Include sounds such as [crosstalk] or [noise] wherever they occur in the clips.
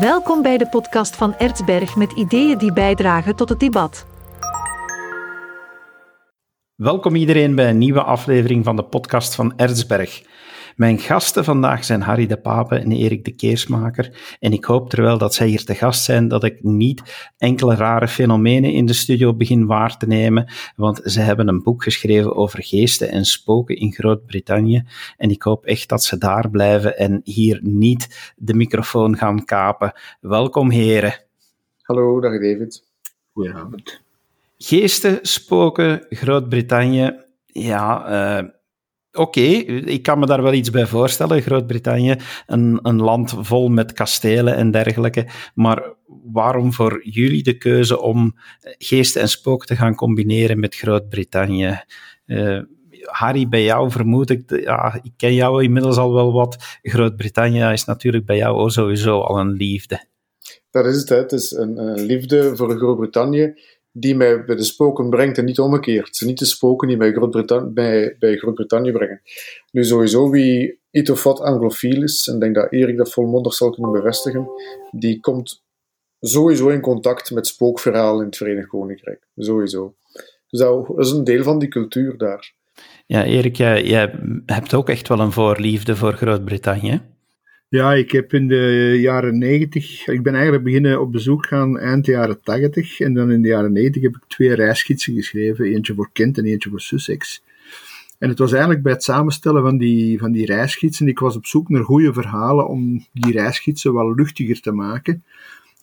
Welkom bij de podcast van Ertsberg met ideeën die bijdragen tot het debat. Welkom iedereen bij een nieuwe aflevering van de podcast van Ertsberg. Mijn gasten vandaag zijn Harry de Pape en Erik de Keersmaker. En ik hoop terwijl dat zij hier te gast zijn, dat ik niet enkele rare fenomenen in de studio begin waar te nemen, want ze hebben een boek geschreven over geesten en spoken in Groot-Brittannië. En ik hoop echt dat ze daar blijven en hier niet de microfoon gaan kapen. Welkom heren. Hallo, dag David. Goedenavond. Geesten, spoken, Groot-Brittannië. Ja, uh, Oké, ik kan me daar wel iets bij voorstellen. Groot-Brittannië, een, een land vol met kastelen en dergelijke. Maar waarom voor jullie de keuze om geest en spook te gaan combineren met Groot-Brittannië? Uh, Harry, bij jou vermoed ik, ja, ik ken jou inmiddels al wel wat. Groot-Brittannië is natuurlijk bij jou sowieso al een liefde. Dat is het, hè. het is een, een liefde voor Groot-Brittannië die mij bij de spoken brengt en niet omgekeerd. Het zijn niet de spoken die mij Groot bij, bij Groot-Brittannië brengen. Nu sowieso wie iets of wat anglofiel is, en denk dat Erik dat volmondig zal kunnen bevestigen, die komt sowieso in contact met spookverhalen in het Verenigd Koninkrijk. Sowieso. Dus dat is een deel van die cultuur daar. Ja, Erik, jij, jij hebt ook echt wel een voorliefde voor Groot-Brittannië. Ja, ik heb in de jaren 90, ik ben eigenlijk beginnen op bezoek gaan eind jaren 80 en dan in de jaren 90 heb ik twee reisgidsen geschreven, eentje voor Kent en eentje voor Sussex. En het was eigenlijk bij het samenstellen van die, van die reisgidsen, ik was op zoek naar goede verhalen om die reisgidsen wel luchtiger te maken.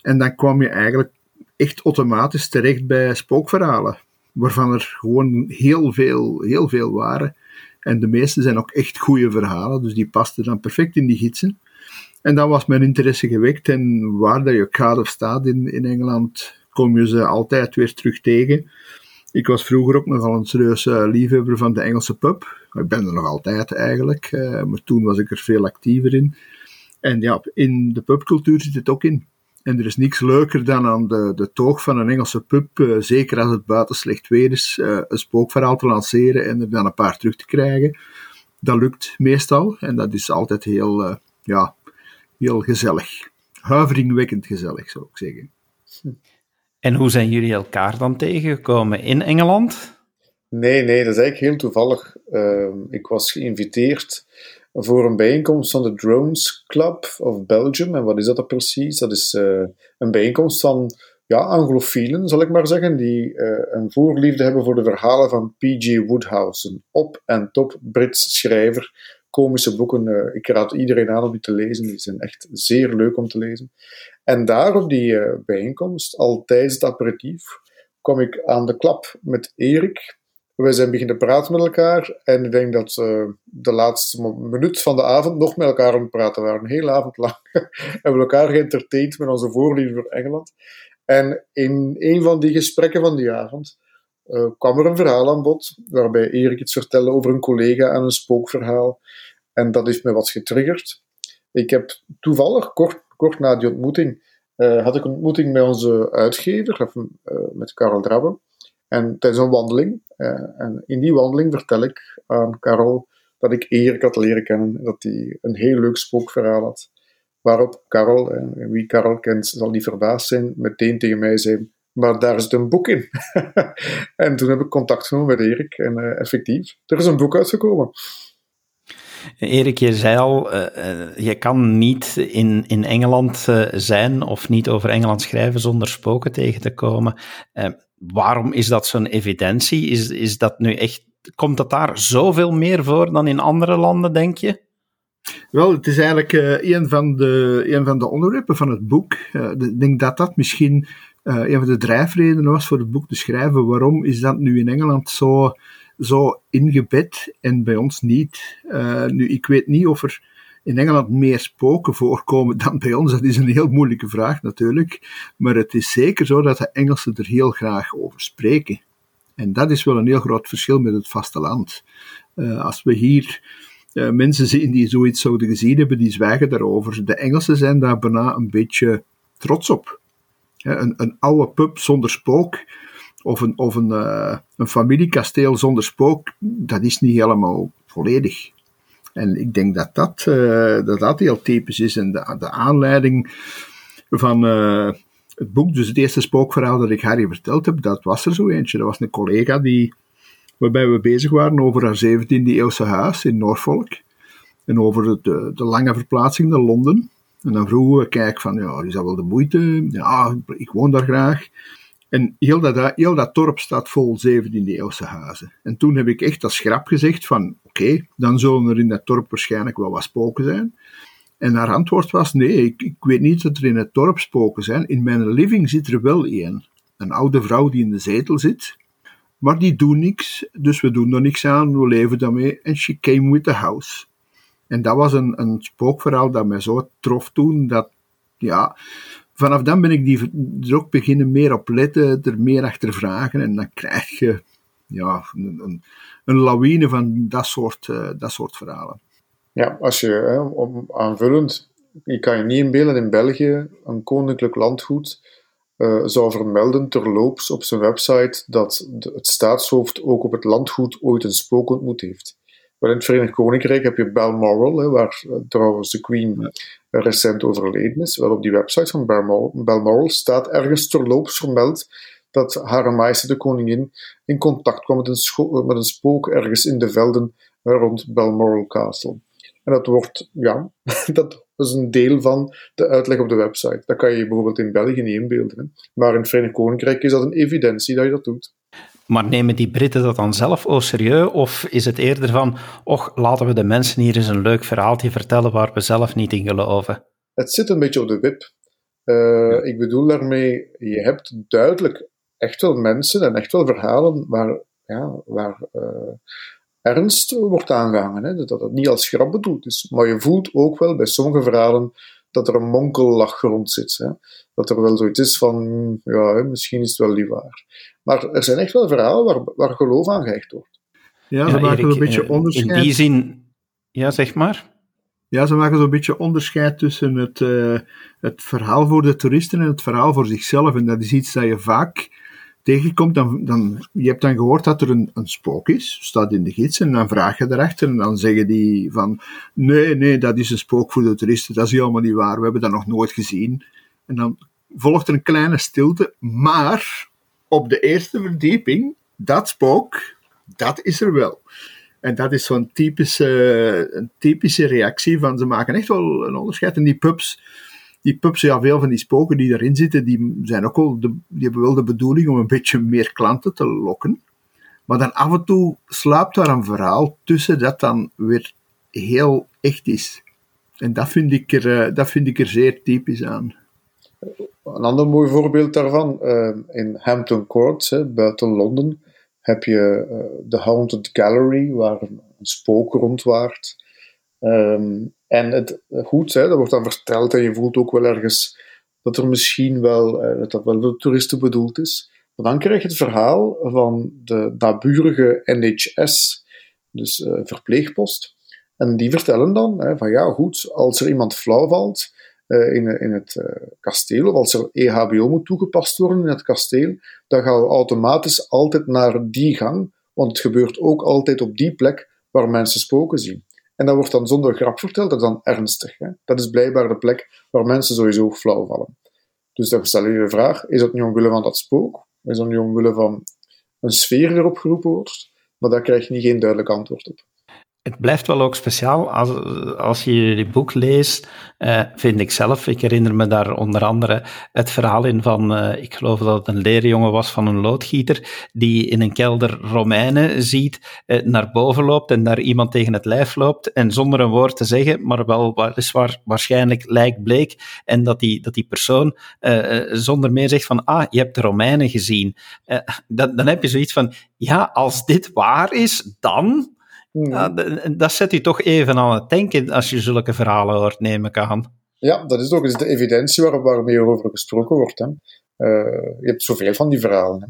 En dan kwam je eigenlijk echt automatisch terecht bij spookverhalen, waarvan er gewoon heel veel, heel veel waren. En de meeste zijn ook echt goede verhalen, dus die pasten dan perfect in die gidsen. En dan was mijn interesse gewekt. En waar dat je kader staat in, in Engeland, kom je ze altijd weer terug tegen. Ik was vroeger ook nogal een serieuze liefhebber van de Engelse pub. Ik ben er nog altijd eigenlijk, eh, maar toen was ik er veel actiever in. En ja, in de pubcultuur zit het ook in. En er is niks leuker dan aan de, de toog van een Engelse pub, uh, zeker als het buiten slecht weer is, uh, een spookverhaal te lanceren en er dan een paar terug te krijgen. Dat lukt meestal en dat is altijd heel, ja, heel gezellig. Huiveringwekkend gezellig, zou ik zeggen. En hoe zijn jullie elkaar dan tegengekomen? In Engeland? Nee, nee, dat is eigenlijk heel toevallig. Uh, ik was geïnviteerd voor een bijeenkomst van de Drones Club of Belgium. En wat is dat dan precies? Dat is uh, een bijeenkomst van ja, anglofielen, zal ik maar zeggen, die uh, een voorliefde hebben voor de verhalen van P.G. Woodhouse, een op- en top Brits schrijver komische boeken. Uh, ik raad iedereen aan om die te lezen. Die zijn echt zeer leuk om te lezen. En daar op die uh, bijeenkomst, al tijdens het aperitief, kwam ik aan de klap met Erik. We zijn beginnen praten met elkaar. En ik denk dat uh, de laatste minuut van de avond nog met elkaar aan het praten waren. Een hele avond lang [laughs] hebben we elkaar geëntertained met onze voorliefde voor Engeland. En in een van die gesprekken van die avond uh, kwam er een verhaal aan bod, waarbij Erik iets vertelde over een collega en een spookverhaal. En dat heeft me wat getriggerd. Ik heb toevallig, kort, kort na die ontmoeting, uh, had ik een ontmoeting met onze uitgever, uh, met Karel Drabbe. En tijdens een wandeling. en in die wandeling vertel ik aan Karel dat ik Erik had leren kennen. Dat hij een heel leuk spookverhaal had. Waarop Karel, en wie Karel kent, zal niet verbaasd zijn, meteen tegen mij zei: maar daar zit een boek in. [laughs] en toen heb ik contact genomen met Erik en uh, effectief, er is een boek uitgekomen. Erik, je zei al, uh, je kan niet in, in Engeland uh, zijn of niet over Engeland schrijven zonder spoken tegen te komen. waarom is dat zo'n evidentie? Is, is dat nu echt, komt dat daar zoveel meer voor dan in andere landen, denk je? Wel, het is eigenlijk een, van de, een van de onderwerpen van het boek. ik denk dat dat misschien uh, een van de drijfredenen was voor het boek te schrijven. Waarom is dat nu in Engeland zo, zo ingebed en bij ons niet? Uh, nu, ik weet niet of er in Engeland meer spoken voorkomen dan bij ons. Dat is een heel moeilijke vraag natuurlijk. Maar het is zeker zo dat de Engelsen er heel graag over spreken. En dat is wel een heel groot verschil met het vasteland. Uh, als we hier mensen zien die zoiets zouden gezien hebben, die zwijgen daarover. De Engelsen zijn daar bijna een beetje trots op. Een, een oude pub zonder spook of een, of een, uh, een familiekasteel zonder spook, dat is niet helemaal volledig. En ik denk dat dat, uh, dat, dat heel typisch is. En de, de aanleiding van uh, het boek. Dus het eerste spookverhaal dat ik Harry verteld heb, dat was er zo eentje. Dat was een collega die, waarbij we bezig waren over haar 17e eeuwse huis in Norfolk. En over de, de lange verplaatsing naar Londen. En dan vroegen we, kijk, van, ja, is dat wel de moeite? Ja, ik woon daar graag. En heel dat, heel dat dorp staat vol 17e-eeuwse huizen. En toen heb ik echt als grap gezegd van, oké, dan zullen er in dat dorp waarschijnlijk wel wat spoken zijn. En haar antwoord was, nee, ik, ik weet niet dat er in het dorp spoken zijn. In mijn living zit er wel één. Een oude vrouw die in de zetel zit. Maar die doet niks, dus we doen er niks aan, we leven daarmee. En she came with the house. En dat was een, een spookverhaal dat mij zo trof toen, dat, ja, vanaf dan ben ik die, er ook beginnen meer op letten, er meer achter vragen, en dan krijg je, ja, een, een, lawine van dat soort, uh, dat soort verhalen. Ja, als je hè, om, aanvullend, je kan je niet inbeelden in België een koninklijk landgoed uh, zou vermelden terloops op zijn website dat het staatshoofd ook op het landgoed ooit een spook ontmoet heeft. Wel in het Verenigd Koninkrijk heb je Balmoral, hè, waar uh, trouwens de Queen ja. recent overleden is. Wel op die website van Balmoral, Balmoral staat ergens terloops vermeld dat Hare Majesteit de Koningin in contact kwam met een, met een spook ergens in de velden rond Balmoral Castle. En dat wordt, ja, [laughs] dat is een deel van de uitleg op de website. Dat kan je bijvoorbeeld in België niet inbeelden. Hè. Maar in het Verenigd Koninkrijk is dat een evidentie dat je dat doet. Maar nemen die Britten dat dan zelf au serieus? Of is het eerder van, och, laten we de mensen hier eens een leuk verhaaltje vertellen waar we zelf niet in geloven? Het zit een beetje op de wip. Uh, Ik bedoel daarmee, je hebt duidelijk echt wel mensen en echt wel verhalen waar, ja, waar uh, ernst wordt aangehangen. Hè? Dat het niet als grap bedoeld is. Maar je voelt ook wel bij sommige verhalen dat er een monkellach rond zit. Hè? Dat er wel zoiets is van, ja, misschien is het wel niet waar. Maar er zijn echt wel verhalen waar, waar geloof aan gehecht wordt. Ja, ze ja, maken Erik, een beetje onderscheid. In die zin, ja, zeg maar. Ja, ze maken zo'n beetje onderscheid tussen het, uh, het verhaal voor de toeristen en het verhaal voor zichzelf. En dat is iets dat je vaak tegenkomt, dan, dan, je hebt dan gehoord dat er een, een spook is, staat in de gids, en dan vraag je erachter, en dan zeggen die van, nee, nee, dat is een spook voor de toeristen, dat is helemaal niet waar, we hebben dat nog nooit gezien. En dan volgt er een kleine stilte, maar op de eerste verdieping, dat spook, dat is er wel. En dat is zo'n typische, typische reactie van, ze maken echt wel een onderscheid. En die pubs, die pubs, ja, veel van die spoken die erin zitten, die, zijn ook wel die hebben wel de bedoeling om een beetje meer klanten te lokken. Maar dan af en toe slaapt daar een verhaal tussen dat dan weer heel echt is. En dat vind ik er, eh, dat vind ik er zeer typisch aan. Een ander mooi voorbeeld daarvan, uh, in Hampton Court, hè, buiten Londen, heb je uh, de Haunted Gallery, waar een, spook rondwaart. Um, en het goed, hè, dat wordt dan verteld en je voelt ook wel ergens dat er misschien wel, uh, dat, dat wel voor toeristen bedoeld is. Maar dan krijg je het verhaal van de naburige NHS, dus verpleegpost. En die vertellen dan hè, van ja, goed, als er iemand flauw valt in, in het uh, kasteel, of als er EHBO moet toegepast worden in het kasteel, dan gaan we automatisch altijd naar die gang, want het gebeurt ook altijd op die plek waar mensen spoken zien. En dat wordt dan zonder grap verteld, dat is dan ernstig. Hè? Dat is blijkbaar de plek waar mensen sowieso flauw vallen. Dus dan stel je de vraag, is dat nu omwille van dat spook? Is dat nu omwille van een sfeer die erop geroepen wordt? Maar daar krijg je niet geen duidelijk antwoord op het blijft wel ook speciaal als, als je die boek leest, uh, vind ik zelf. Ik herinner me daar onder andere het verhaal in van, uh, ik geloof dat het een leerjongen was van een loodgieter, die in een kelder Romeinen ziet, uh, naar boven loopt en daar iemand tegen het lijf loopt en zonder een woord te zeggen, maar wel weliswaar waarschijnlijk lijkbleek en dat die, dat die persoon zonder meer zegt van, ah, je hebt de Romeinen gezien. dan, dan heb je zoiets van, ja, als dit waar is, dan. Ja, dat zet u toch even aan het denken als je zulke verhalen hoort, neem ik aan. Ja, dat is ook eens de evidentie waar, waarmee er over gesproken wordt. Hè. Uh, je hebt zoveel van die verhalen. Hè.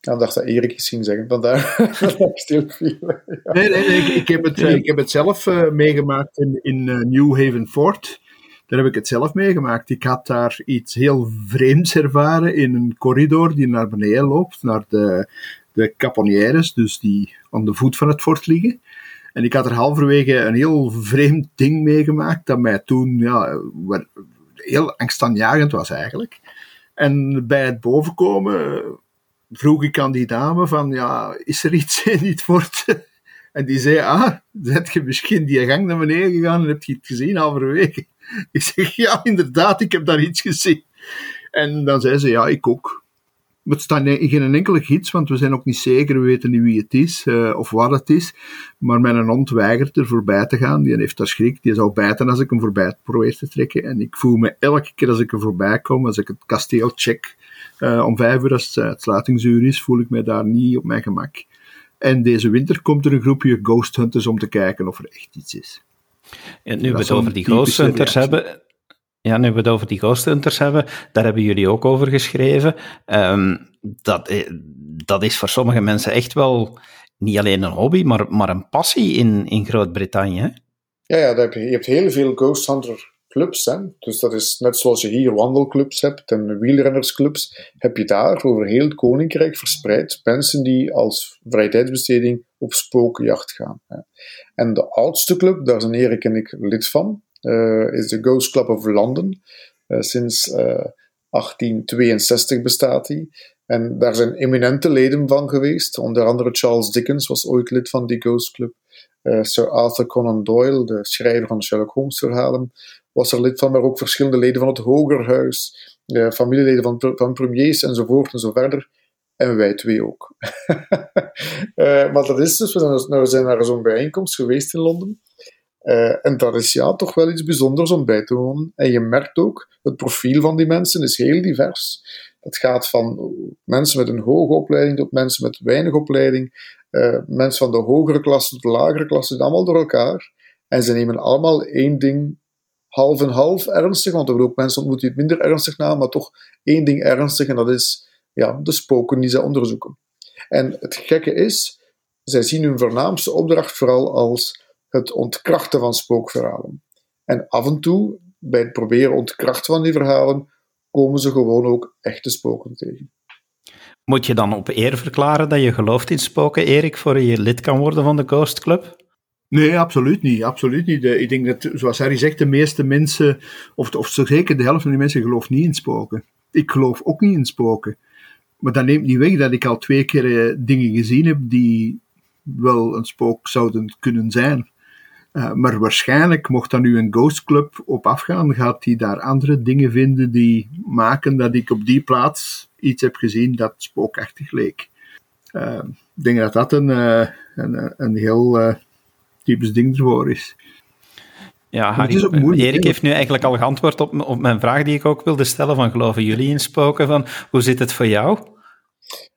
Ja, ik dacht dat Erik iets ging zeggen, vandaar dat ik [laughs] stil viel. Ja. Nee, nee, nee ik, ik, heb het, ik heb het zelf uh, meegemaakt in, in uh, New Haven Fort. Daar heb ik het zelf meegemaakt. Ik had daar iets heel vreemds ervaren in een corridor die naar beneden loopt, naar de, de caponnières, dus die aan de voet van het fort liggen. En ik had er halverwege een heel vreemd ding meegemaakt dat mij toen, ja, heel angstaanjagend was eigenlijk. En bij het bovenkomen vroeg ik aan die dame van, ja, is er iets [laughs] in het fort? En die zei, ah, zet je misschien die gang naar beneden gegaan en heb je het gezien halverwege? Ik zeg, ja, inderdaad, ik heb daar iets gezien. En dan zei ze, ja, ik ook. Het staat in geen enkele gids, want we zijn ook niet zeker, we weten niet wie het is uh, of wat het is. Maar mijn hond weigert er voorbij te gaan, die heeft daar schrik, die zou bijten als ik hem voorbij probeer te trekken. En ik voel me elke keer als ik er voorbij kom, als ik het kasteel check, uh, om vijf uur als het sluitingsuur is, voel ik me daar niet op mijn gemak. En deze winter komt er een groepje ghost hunters om te kijken of er echt iets is. En nu we het over die ghost hunters hebben, ja, nu we het over die Ghost Hunters hebben, daar hebben jullie ook over geschreven. Um, dat, eh, dat is voor sommige mensen echt wel niet alleen een hobby, maar, maar een passie in, in Groot-Brittannië. Ja, ja je, hebt heel veel Ghost Hunter clubs. Hè? Dus dat is net zoals je hier wandelclubs hebt en wielrennersclubs, heb je daar over heel het koninkrijk verspreid mensen die als vrije tijdsbesteding op spookjacht gaan. Hè? En de oudste club, daar zijn Erik en ik lid van, is de Ghost Club of London. Uh, sinds 1862 eh, bestaat die. En daar zijn eminente leden van geweest. Onder andere Charles Dickens was ooit lid van die Ghost Club. Sir Arthur Conan Doyle, de schrijver van Sherlock Holmes verhalen, was er lid van, maar ook verschillende leden van het Hogerhuis, familieleden van, van premiers enzovoort en zo verder. En wij twee ook. uh, [laughs] maar dat is dus, we zijn, dus, nou, we zijn naar zo'n bijeenkomst geweest in Londen. Uh, en dat is ja toch wel iets bijzonders om bij te wonen. En je merkt ook, het profiel van die mensen is heel divers. Het gaat van mensen met een hoge opleiding tot mensen met weinig opleiding. Uh, mensen van de hogere klasse tot de lagere klasse, allemaal door elkaar. En ze nemen allemaal één ding half en half ernstig, want er worden ook mensen ontmoet die het minder ernstig namen, maar toch één ding ernstig, en dat is ja, de spoken die ze onderzoeken. En het gekke is, zij zien hun voornaamste opdracht vooral als het ontkrachten van spookverhalen. En af en toe, bij het proberen ontkrachten van die verhalen, komen ze gewoon ook echte spoken tegen. Moet je dan op eer verklaren dat je gelooft in spoken, Erik, voor je lid kan worden van de Ghost Club? Nee, absoluut niet. Absoluut niet. Ik denk dat, zoals Harry zegt, de meeste mensen, of, of zeker de helft van die mensen, gelooft niet in spoken. Ik geloof ook niet in spoken. Maar dat neemt niet weg dat ik al twee keer eh, dingen gezien heb die wel een spook zouden kunnen zijn. Uh, maar waarschijnlijk, mocht dan nu een ghost club op afgaan, gaat hij daar andere dingen vinden die maken dat ik op die plaats iets heb gezien dat spookachtig leek. Uh, ik denk dat dat een, uh, een, een heel typisch ding ervoor is. Ja, Harry, Erik heeft nu eigenlijk al geantwoord op, op mijn vraag die ik ook wilde stellen, van geloven jullie in spoken? Van, hoe zit het voor jou?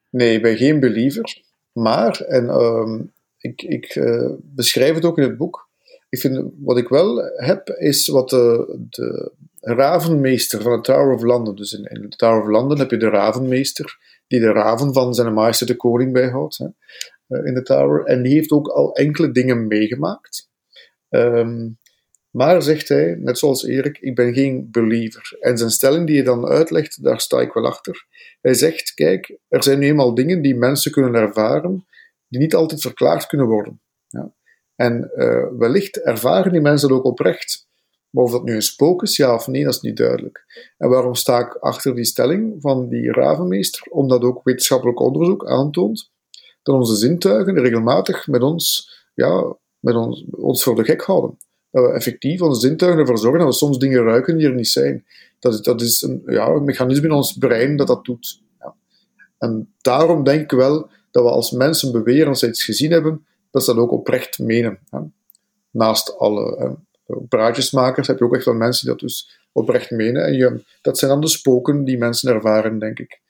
Nee, ik ben geen believer, maar, en ehm, ik, ik beschrijf het ook in het boek, ik vind, wat ik wel heb, is wat de, de ravenmeester van de Tower of London. Dus in, de Tower of London heb je de ravenmeester, die de raven van zijn majesteit de koning bijhoudt hè, eh, in de Tower. En die heeft ook al enkele dingen meegemaakt. Ehm, maar zegt hij, net zoals Erik, ik ben geen believer. En zijn stelling die hij dan uitlegt, daar sta ik wel achter. Hij zegt, kijk, er zijn nu eenmaal dingen die mensen kunnen ervaren, die niet altijd verklaard kunnen worden. Ja. En uh, wellicht ervaren die mensen dat ook oprecht. Maar of dat nu een spook is, ja of nee, dat is niet duidelijk. En waarom sta ik achter die stelling van die ravenmeester? Omdat ook wetenschappelijk onderzoek aantoont dat onze zintuigen regelmatig met ons, ja, met ons, ons voor de gek houden. Dat we effectief onze zintuigen ervoor zorgen dat we soms dingen ruiken die er niet zijn. Dat is, dat is een, ja, een mechanisme in ons brein dat dat doet. Ja. En daarom denk ik wel dat we als mensen beweren als ze iets gezien hebben, dat ze dat ook oprecht menen. Hè. Naast alle hè, praatjesmakers heb je ook echt wel mensen die dat dus oprecht menen. En je, dat zijn dan de spoken die mensen ervaren, denk ik.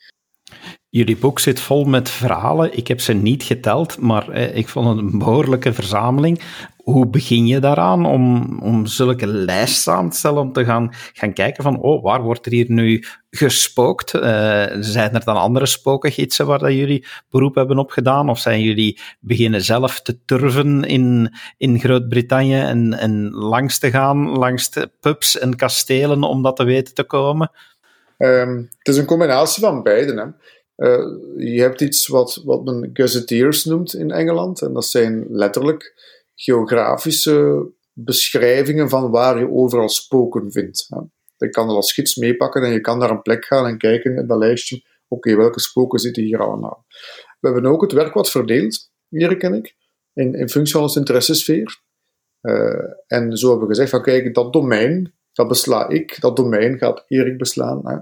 Jullie boek zit vol met verhalen. Ik heb ze niet geteld, maar ik vond het een behoorlijke verzameling. Hoe begin je daaraan om, om zulke lijsten samen te stellen, om te gaan, gaan kijken van, oh, waar wordt er hier nu gespookt? Uh, zijn er dan andere spookgidsen waar dat jullie beroep hebben op gedaan? Of zijn jullie beginnen zelf te turven in, in Groot-Brittannië en, en langs te gaan, langs de pubs en kastelen om dat te weten te komen? Um, het is een combinatie van beide. Hè. Uh, je hebt iets wat, wat men gazetteers noemt in Engeland. En dat zijn letterlijk geografische beschrijvingen van waar je overal spoken vindt. Je kan dat als gids meepakken en je kan naar een plek gaan en kijken in dat lijstje, oké, welke spoken zitten hier allemaal. We hebben ook het werk wat verdeeld, Erik en ik, in, in functie van onze interessesfeer. Uh, en zo hebben we gezegd van, kijk, dat domein, dat besla ik, dat domein gaat Erik beslaan. Hè.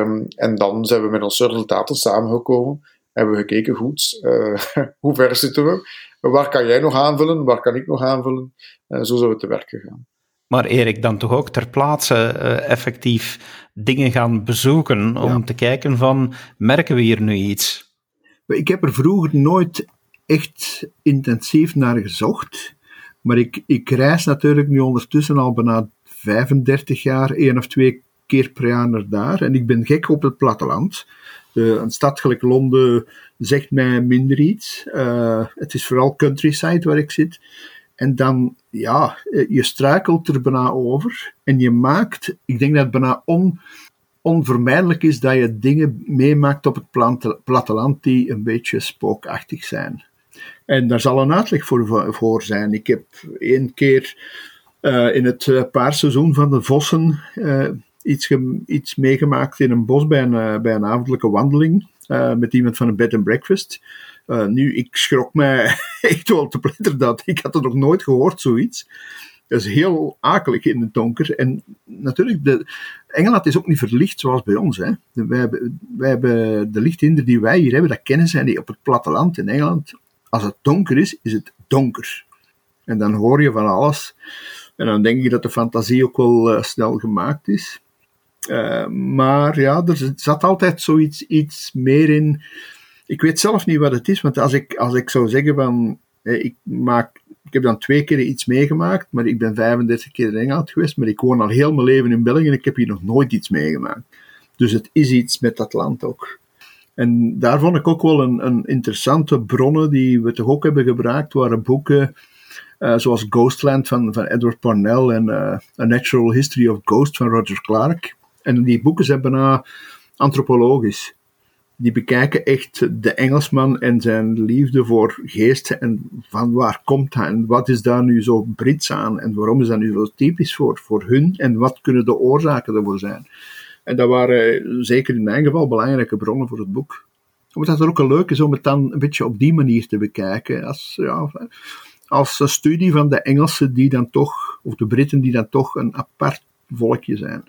Um, en dan zijn we met onze resultaten samengekomen hebben we gekeken, goed, uh, [laughs] hoe ver zitten we? Waar kan jij nog aanvullen? Waar kan ik nog aanvullen? Uh, zo zullen we te werk gaan. Maar Erik, dan toch ook ter plaatse uh, effectief dingen gaan bezoeken om ja. te kijken van, merken we hier nu iets? Ik heb er vroeger nooit echt intensief naar gezocht. Maar ik, ik reis natuurlijk nu ondertussen al bijna 35 jaar, één of twee keer per jaar naar daar. En ik ben gek op het platteland. Uh, een stad gelijk Londen zegt mij minder iets. Uh, het is vooral countryside waar ik zit. En dan, ja, je struikelt er bijna over. En je maakt, ik denk dat het bijna on, onvermijdelijk is dat je dingen meemaakt op het platteland die een beetje spookachtig zijn. En daar zal een uitleg voor, voor zijn. Ik heb één keer uh, in het paarseizoen van de vossen iets, iets meegemaakt in een bos bij een, bij een avondelijke wandeling met iemand van een bed and breakfast. nu, ik schrok mij [laughs] echt wel te pletter dat. Ik had er nog nooit gehoord, zoiets. Dat is heel akelig in het donker. En natuurlijk, de, Engeland is ook niet verlicht zoals bij ons. Hè. Hebben, hebben de lichthinder die wij hier hebben, dat kennen zij die op het platteland in Engeland als het donker is, is het donker. En dan hoor je van alles. En dan denk ik dat de fantasie ook wel uh, snel gemaakt is. Uh, maar ja, er zat altijd zoiets iets meer in. Ik weet zelf niet wat het is, want als ik, als ik zou zeggen van. Eh, ik, maak, ik heb dan twee keer iets meegemaakt, maar ik ben 35 keer in Engeland geweest, maar ik woon al heel mijn leven in België en ik heb hier nog nooit iets meegemaakt. Dus het is iets met dat land ook. En daar vond ik ook wel een, een interessante bronnen die we toch ook hebben gebruikt, waren boeken uh, zoals Ghostland van, van Edward Parnell en A Natural History of Ghosts van Roger Clark. En die boeken zijn bijna antropologisch. Die bekijken echt de Engelsman en zijn liefde voor geesten en van waar komt hij en wat is daar nu zo Brits aan en waarom is dat nu zo typisch voor, voor hun en wat kunnen de oorzaken ervoor zijn. En dat waren zeker in mijn geval belangrijke bronnen voor het boek. Omdat het ook een leuk is om het dan een beetje op die manier te bekijken. Als, ja, als een studie van de Engelsen die dan toch, of de Britten die dan toch een apart volkje zijn.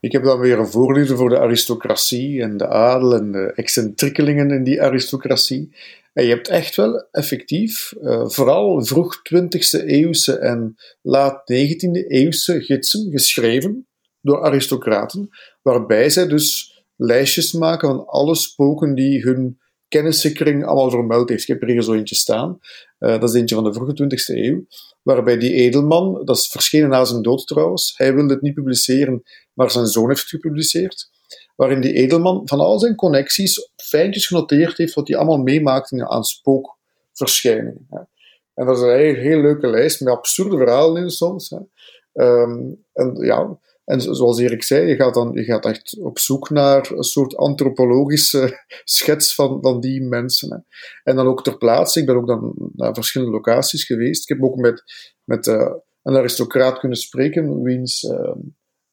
Ik heb dan weer een voorliefde voor de aristocratie en de adel en de excentriekelingen in die aristocratie. En je hebt echt wel effectief, uh, vooral vroeg 20e eeuwse en laat 19e eeuwse gidsen geschreven door aristocraten, waarbij zij dus lijstjes maken van alle spoken die hun kenniskring allemaal vermeld heeft. Ik heb er hier zo eentje staan. Uh, dat is eentje van de vroege 20e eeuw. Waarbij die edelman, dat is verschenen na zijn dood trouwens, hij wilde het niet publiceren, maar zijn zoon heeft het gepubliceerd. Waarin die edelman van al zijn connecties fijntjes genoteerd heeft wat hij allemaal meemaakte aan spookverschijningen. En dat is een heel leuke lijst met absurde verhalen in soms. Um, en ja, en zoals Erik zei, je gaat dan je gaat echt op zoek naar een soort antropologische [laughs] schets van, van die mensen. Hè. En dan ook ter plaatse, ik ben ook dan naar verschillende locaties geweest. Ik heb ook met, met uh, een aristocraat kunnen spreken, wiens...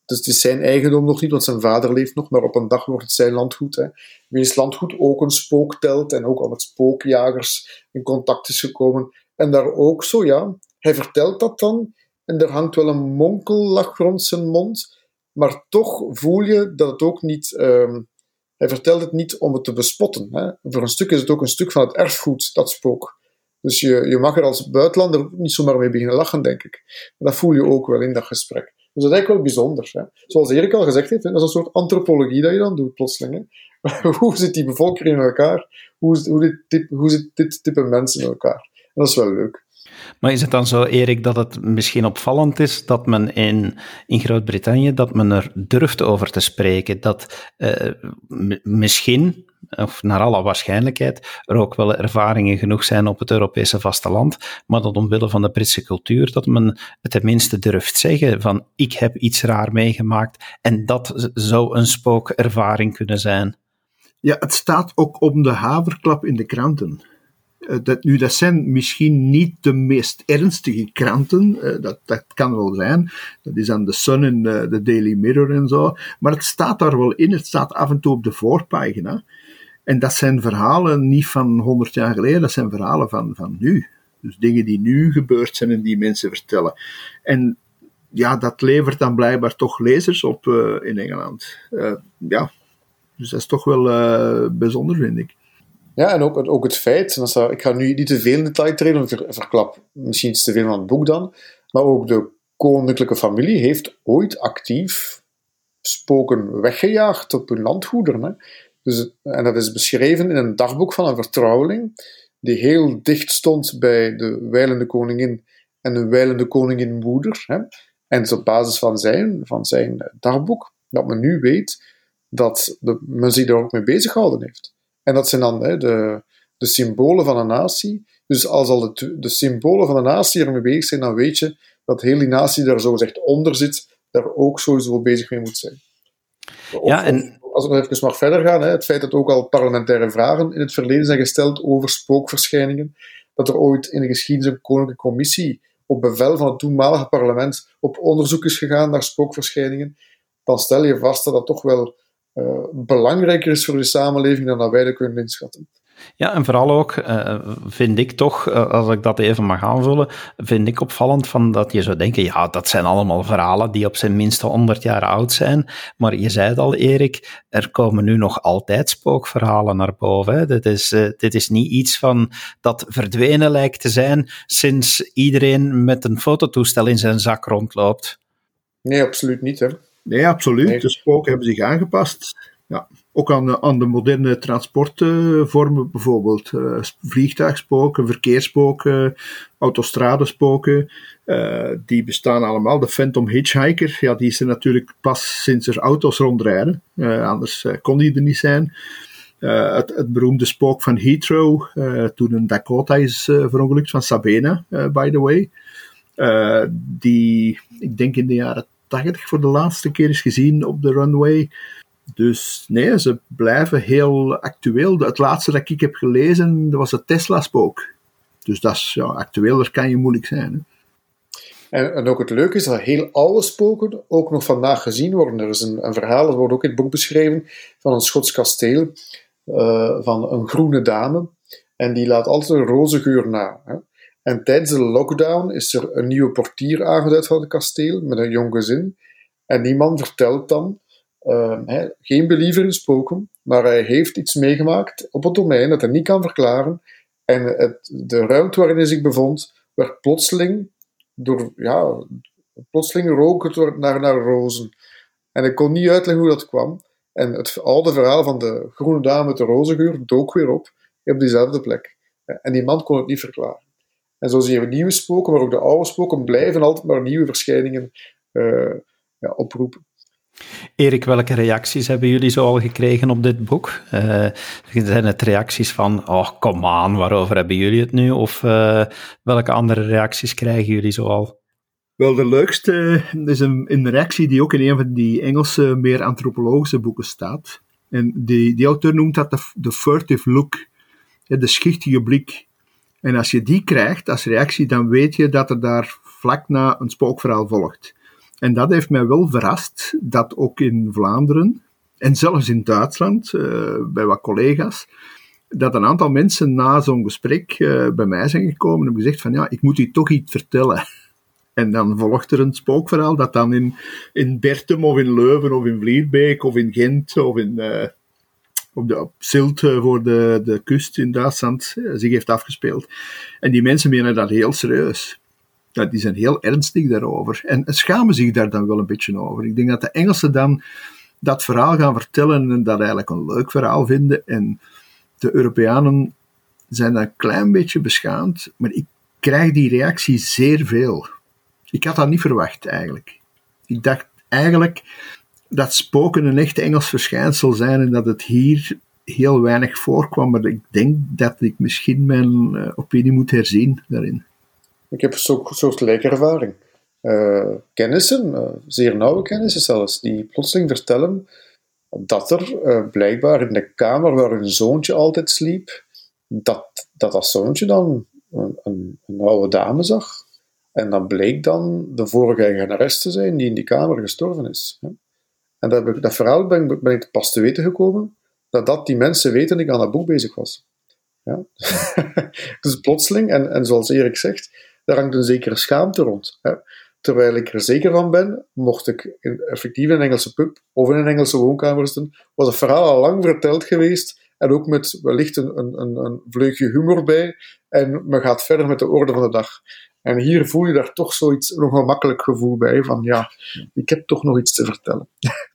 Dus het is zijn eigendom nog niet, want zijn vader leeft nog, maar op een dag wordt het zijn landgoed. Hè. Wiens landgoed ook een spook telt en ook al met spookjagers in contact is gekomen. En daar ook zo, ja, hij vertelt dat dan en er hangt wel een monkellach rond zijn mond, maar toch voel je dat het ook niet. Uh, hij vertelt het niet om het te bespotten. Hè. Voor een stuk is het ook een stuk van het erfgoed, dat spook. Dus je, je mag er als buitenlander niet zomaar mee beginnen lachen, denk ik. Dat voel je ook wel in dat gesprek. Dus dat is eigenlijk wel bijzonder. Hè. Zoals Erik al gezegd heeft, dat is een soort antropologie dat je dan doet, plotseling. Hè. [laughs] hoe zit die bevolking in elkaar? Hoe, hoe, dit, hoe zit dit type mensen in elkaar? En dat is wel leuk. Maar is het dan zo, Erik, dat het misschien opvallend is dat men in, in Groot-Brittannië, dat men er durft over te spreken, dat uh, misschien, of naar alle waarschijnlijkheid, er ook wel ervaringen genoeg zijn op het Europese vasteland, maar dat omwille van de Britse cultuur, dat men het tenminste durft zeggen van ik heb iets raar meegemaakt en dat zou een spookervaring kunnen zijn. Ja, het staat ook om de haverklap in de kranten. Uh, dat, nu, dat zijn misschien niet de meest ernstige kranten, uh, dat, dat kan wel zijn. Dat is aan The Sun en de Daily Mirror en zo. Maar het staat daar wel in, het staat af en toe op de voorpagina. En dat zijn verhalen niet van 100 jaar geleden, dat zijn verhalen van, van nu. Dus dingen die nu gebeurd zijn en die mensen vertellen. En ja, dat levert dan blijkbaar toch lezers op in Engeland. Ja, dus dat is toch wel bijzonder, vind ik. Ja, en ook, ook het feit, ik ga nu niet te veel in detail treden, ver, verklap misschien iets te veel van het boek dan, maar ook de koninklijke familie heeft ooit actief spoken weggejaagd op hun landgoederen. Hè. Dus, en dat is beschreven in een dagboek van een vertrouweling, die heel dicht stond bij de wijlende koningin en de wijlende koningin moeder. Hè. En het is op basis van zijn, van zijn dagboek dat men nu weet dat de, men zich daar ook mee bezig gehouden heeft. En dat zijn dan hè, de, de symbolen van een natie. Dus als al de, de symbolen van een natie ermee bezig zijn, dan weet je dat heel die natie daar zo gezegd onder zit, daar ook sowieso bezig mee moet zijn. Ja, en... Als we nog even mag verder gaan, hè, het feit dat ook al parlementaire vragen in het verleden zijn gesteld over spookverschijningen, dat er ooit in de geschiedenis een koninklijke commissie op bevel van het toenmalige parlement op onderzoek is gegaan naar spookverschijningen, dan stel je vast dat dat toch wel uh, belangrijker is voor de samenleving dan dat wij dat kunnen inschatten. Ja, en vooral ook uh, vind ik toch, uh, als ik dat even mag aanvullen, vind ik opvallend van dat je zou denken, ja, dat zijn allemaal verhalen die op zijn minste 100 jaar oud zijn. Maar je zei het al, Erik, er komen nu nog altijd spookverhalen naar boven. Hè. Dit, is, uh, dit is niet iets van dat verdwenen lijkt te zijn sinds iedereen met een fototoestel in zijn zak rondloopt. Nee, absoluut niet. Hè. Nee, absoluut. Nee. De spoken hebben zich aangepast. Ja, ook aan, aan de moderne transportvormen, bijvoorbeeld uh, vliegtuigspoken, verkeersspoken, autostradespoken. Uh, die bestaan allemaal. De Phantom Hitchhiker, ja, die is er natuurlijk pas sinds er auto's rondrijden. Uh, anders kon die er niet zijn. Het, het, beroemde spook van Heathrow, toen een Dakota is verongelukt, van Sabena, by the way. die, ik denk in de jaren 80 voor de laatste keer is gezien op de runway. Dus nee, ze blijven heel actueel. Het laatste dat ik heb gelezen, dat was het Tesla-spook. Dus dat is, ja, actueler kan je moeilijk zijn. En, en, ook het leuke is dat heel oude spoken ook nog vandaag gezien worden. Er is een, een verhaal, dat wordt ook in het boek beschreven, van een Schots kasteel, uh, van een groene dame. En die laat altijd een roze geur na. Hè? En tijdens de lockdown is er een nieuwe portier aangeduid van het kasteel, met een jong gezin. En die man vertelt dan hij, geen believer in spoken, maar hij heeft iets meegemaakt op het domein dat hij niet kan verklaren. En het, de ruimte waarin hij zich bevond, werd plotseling door, ja, plotseling rook het naar, naar rozen. En ik kon niet uitleggen hoe dat kwam. En het oude verhaal van de groene dame met de rozengeur dook weer op op diezelfde plek. En die man kon het niet verklaren. En zo zien we nieuwe spoken, maar ook de oude spoken blijven altijd maar nieuwe verschijningen uh, ja, oproepen. Erik, welke reacties hebben jullie zo al gekregen op dit boek? Uh, zijn het reacties van, oh, kom aan, waarover hebben jullie het nu? Of uh, welke andere reacties krijgen jullie zo al? Wel, de leukste is een, een, reactie die ook in een van die Engelse, meer antropologische boeken staat. En die, die auteur noemt dat de, de furtive look, de schichtige blik. En als je die krijgt als reactie, dan weet je dat er daar vlak na een spookverhaal volgt. En dat heeft mij wel verrast, dat ook in Vlaanderen, en zelfs in Duitsland, uh, bij wat collega's, dat een aantal mensen na zo'n gesprek uh, bij mij zijn gekomen en hebben gezegd van ja, ik moet u toch iets vertellen. [laughs] En dan volgt er een spookverhaal dat dan in, in Bertum of in Leuven of in Vlierbeek of in Gent of in, uh, op, de, Silt voor de, de kust in Duitsland zich heeft afgespeeld. En die mensen menen dat heel serieus die zijn heel ernstig daarover. En schamen zich daar dan wel een beetje over. Ik denk dat de Engelsen dan dat verhaal gaan vertellen en dat eigenlijk een leuk verhaal vinden. En de Europeanen zijn dan een klein beetje beschaamd, maar ik krijg die reactie zeer veel. Ik had dat niet verwacht eigenlijk. Ik dacht eigenlijk dat spoken een echt Engels verschijnsel zijn en dat het hier heel weinig voorkwam, maar ik denk dat ik misschien mijn uh, opinie moet herzien daarin. Ik heb een soort gelijke ervaring. Uh, kennissen, uh, zeer nauwe kennissen zelfs, die plotseling vertellen dat er blijkbaar in de kamer waar hun zoontje altijd sliep, dat dat, zoontje dan een, een, oude dame zag. En dat bleek dan de vorige eigenares te zijn die in die kamer gestorven is. En dat, verhaal ben, ik- pas te weten gekomen, dat dat die mensen weten dat ik aan dat boek bezig was. Ja? [laughs] dus plotseling, en, en zoals Erik zegt, daar hangt een zekere schaamte rond. Hè? Terwijl ik er zeker van ben, mocht ik in, effectief in een Engelse pub of in een Engelse woonkamer zitten, was het verhaal al lang verteld geweest en ook met wellicht een, een, een, vleugje humor bij en men gaat verder met de orde van de dag. En hier voel je daar toch zoiets, een ongemakkelijk gevoel bij, van ja, ik heb toch nog iets te vertellen. [laughs]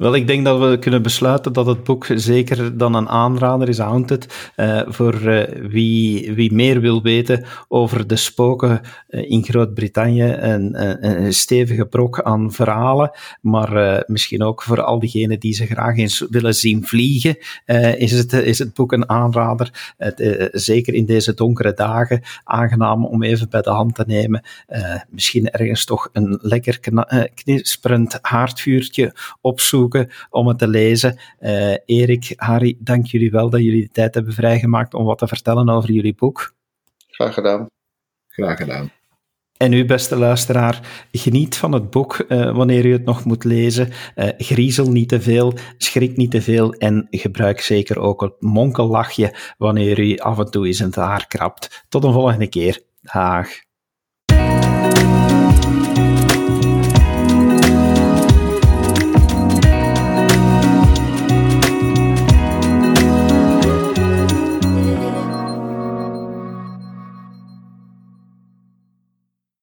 Wel, ik denk dat we kunnen besluiten dat het boek zeker dan een aanrader is, Haunted, eh, voor eh, wie, wie meer wil weten over de spoken eh, in Groot-Brittannië. Een, een, stevige brok aan verhalen, maar misschien ook voor al diegenen die ze graag eens willen zien vliegen, is, het, is het boek een aanrader. Het, zeker in deze donkere dagen, aangenaam om even bij de hand te nemen. Misschien ergens toch een lekker knisperend haardvuurtje opzoeken om het te lezen. Eh, Erik, Harry, dank jullie wel dat jullie de tijd hebben vrijgemaakt om wat te vertellen over jullie boek. Graag gedaan. Graag gedaan. En u, beste luisteraar, geniet van het boek eh, wanneer u het nog moet lezen. Eh, griezel niet te veel, schrik niet te veel en gebruik zeker ook het monkellachje wanneer u af en toe eens in het haar krabt. Tot een volgende keer. Dag.